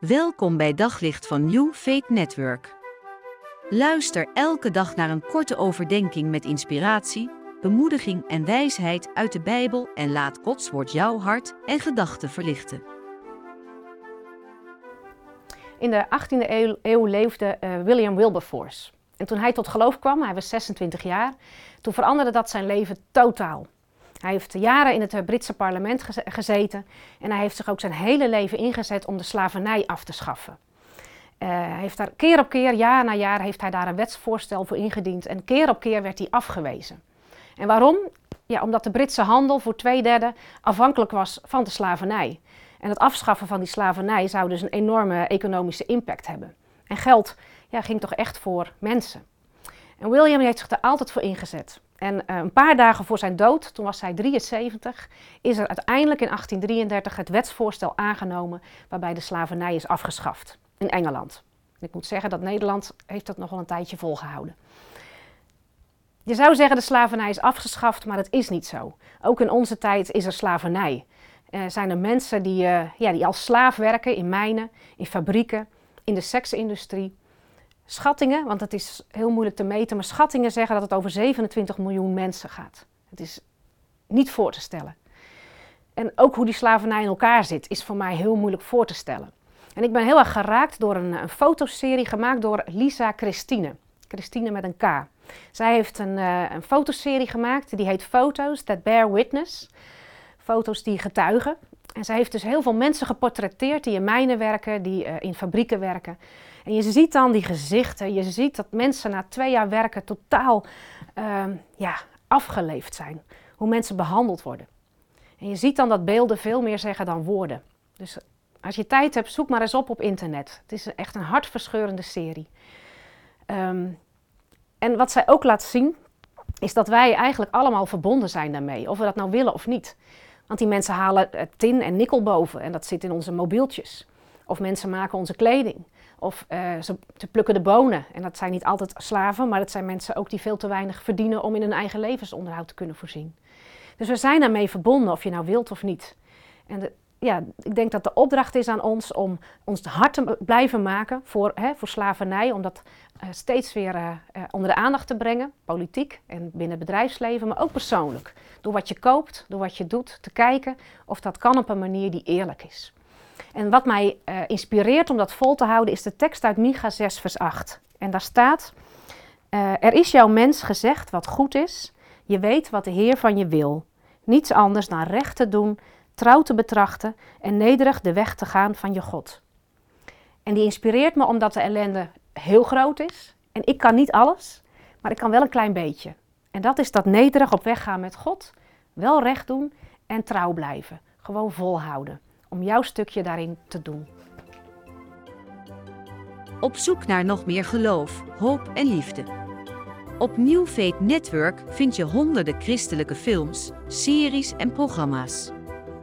Welkom bij Daglicht van New Faith Network. Luister elke dag naar een korte overdenking met inspiratie, bemoediging en wijsheid uit de Bijbel en laat Gods woord jouw hart en gedachten verlichten. In de 18e eeuw, leefde uh, William Wilberforce. En toen hij tot geloof kwam, hij was 26 jaar, toen veranderde dat zijn leven totaal. Hij heeft jaren in het eh, Britse parlement gezeten en hij heeft zich ook zijn hele leven ingezet om de slavernij af te schaffen. Uh, heeft daar keer op keer, jaar na jaar, heeft hij daar een wetsvoorstel voor ingediend en keer op keer werd hij afgewezen. En waarom? Ja, omdat de Britse handel voor twee derde afhankelijk was van de slavernij. En het afschaffen van die slavernij zou dus een enorme economische impact hebben. En geld ja, ging toch echt voor mensen. En William heeft zich er altijd voor ingezet. En uh, een paar dagen voor zijn dood, toen was hij 73, is er uiteindelijk in 1833 het wetsvoorstel aangenomen waarbij de slavernij is afgeschaft in Engeland. Ik moet zeggen dat Nederland heeft dat nog wel een tijdje volgehouden. Je zou zeggen de slavernij is afgeschaft, maar dat is niet zo. Ook in onze tijd is er slavernij. Uh, zijn er mensen die, uh, ja, die als slaaf werken in mijnen, in fabrieken, in de seksindustrie. Schattingen, want het is heel moeilijk te meten, maar schattingen zeggen dat het over 27 miljoen mensen gaat. Het is niet voor te stellen. En ook hoe die slavernij in elkaar zit, is voor mij heel moeilijk voor te stellen. En ik ben heel erg geraakt door een, een fotoserie gemaakt door Lisa Christine. Christine met een K. Zij heeft een, uh, een fotoserie gemaakt, die heet Foto's That Bear Witness. Foto's die getuigen. En zij heeft dus heel veel mensen geportretteerd die in mijnen werken, die uh, in fabrieken werken. En je ziet dan die gezichten, je ziet dat mensen na twee jaar werken totaal uh, ja, afgeleefd zijn. Hoe mensen behandeld worden. En je ziet dan dat beelden veel meer zeggen dan woorden. Dus als je tijd hebt, zoek maar eens op op internet. Het is echt een hartverscheurende serie. Um, en wat zij ook laat zien, is dat wij eigenlijk allemaal verbonden zijn daarmee. Of we dat nou willen of niet. Want die mensen halen tin en nikkel boven en dat zit in onze mobieltjes. Of mensen maken onze kleding. Of ze, ze, plukken de bonen. En dat zijn niet altijd slaven, maar dat zijn mensen ook die veel te weinig verdienen om in hun eigen levensonderhoud te kunnen voorzien. Dus we zijn daarmee verbonden, of je nou wilt of niet. En de, ja, ik denk dat de opdracht is aan ons om ons hart te blijven maken voor, hè, voor slavernij. Om dat uh, steeds weer uh, uh, onder de aandacht te brengen. Politiek en binnen het bedrijfsleven, maar ook persoonlijk. Door wat je koopt, door wat je doet, te kijken of dat kan op een manier die eerlijk is. En wat mij inspireert om dat vol te houden is de tekst uit Micha 6 vers 8. En daar staat, er is jouw mens gezegd wat goed is. Je weet wat de Heer van je wil. Niets anders dan recht te doen trouw te betrachten en nederig de weg te gaan van je God. En die inspireert me omdat de ellende heel groot is. En ik kan niet alles, maar ik kan wel een klein beetje. En dat is dat nederig op weg gaan met God, wel recht doen en trouw blijven. Gewoon volhouden, om jouw stukje daarin te doen. Op zoek naar nog meer geloof, hoop en liefde. Op New Faith Network vind je honderden christelijke films, series en programma's.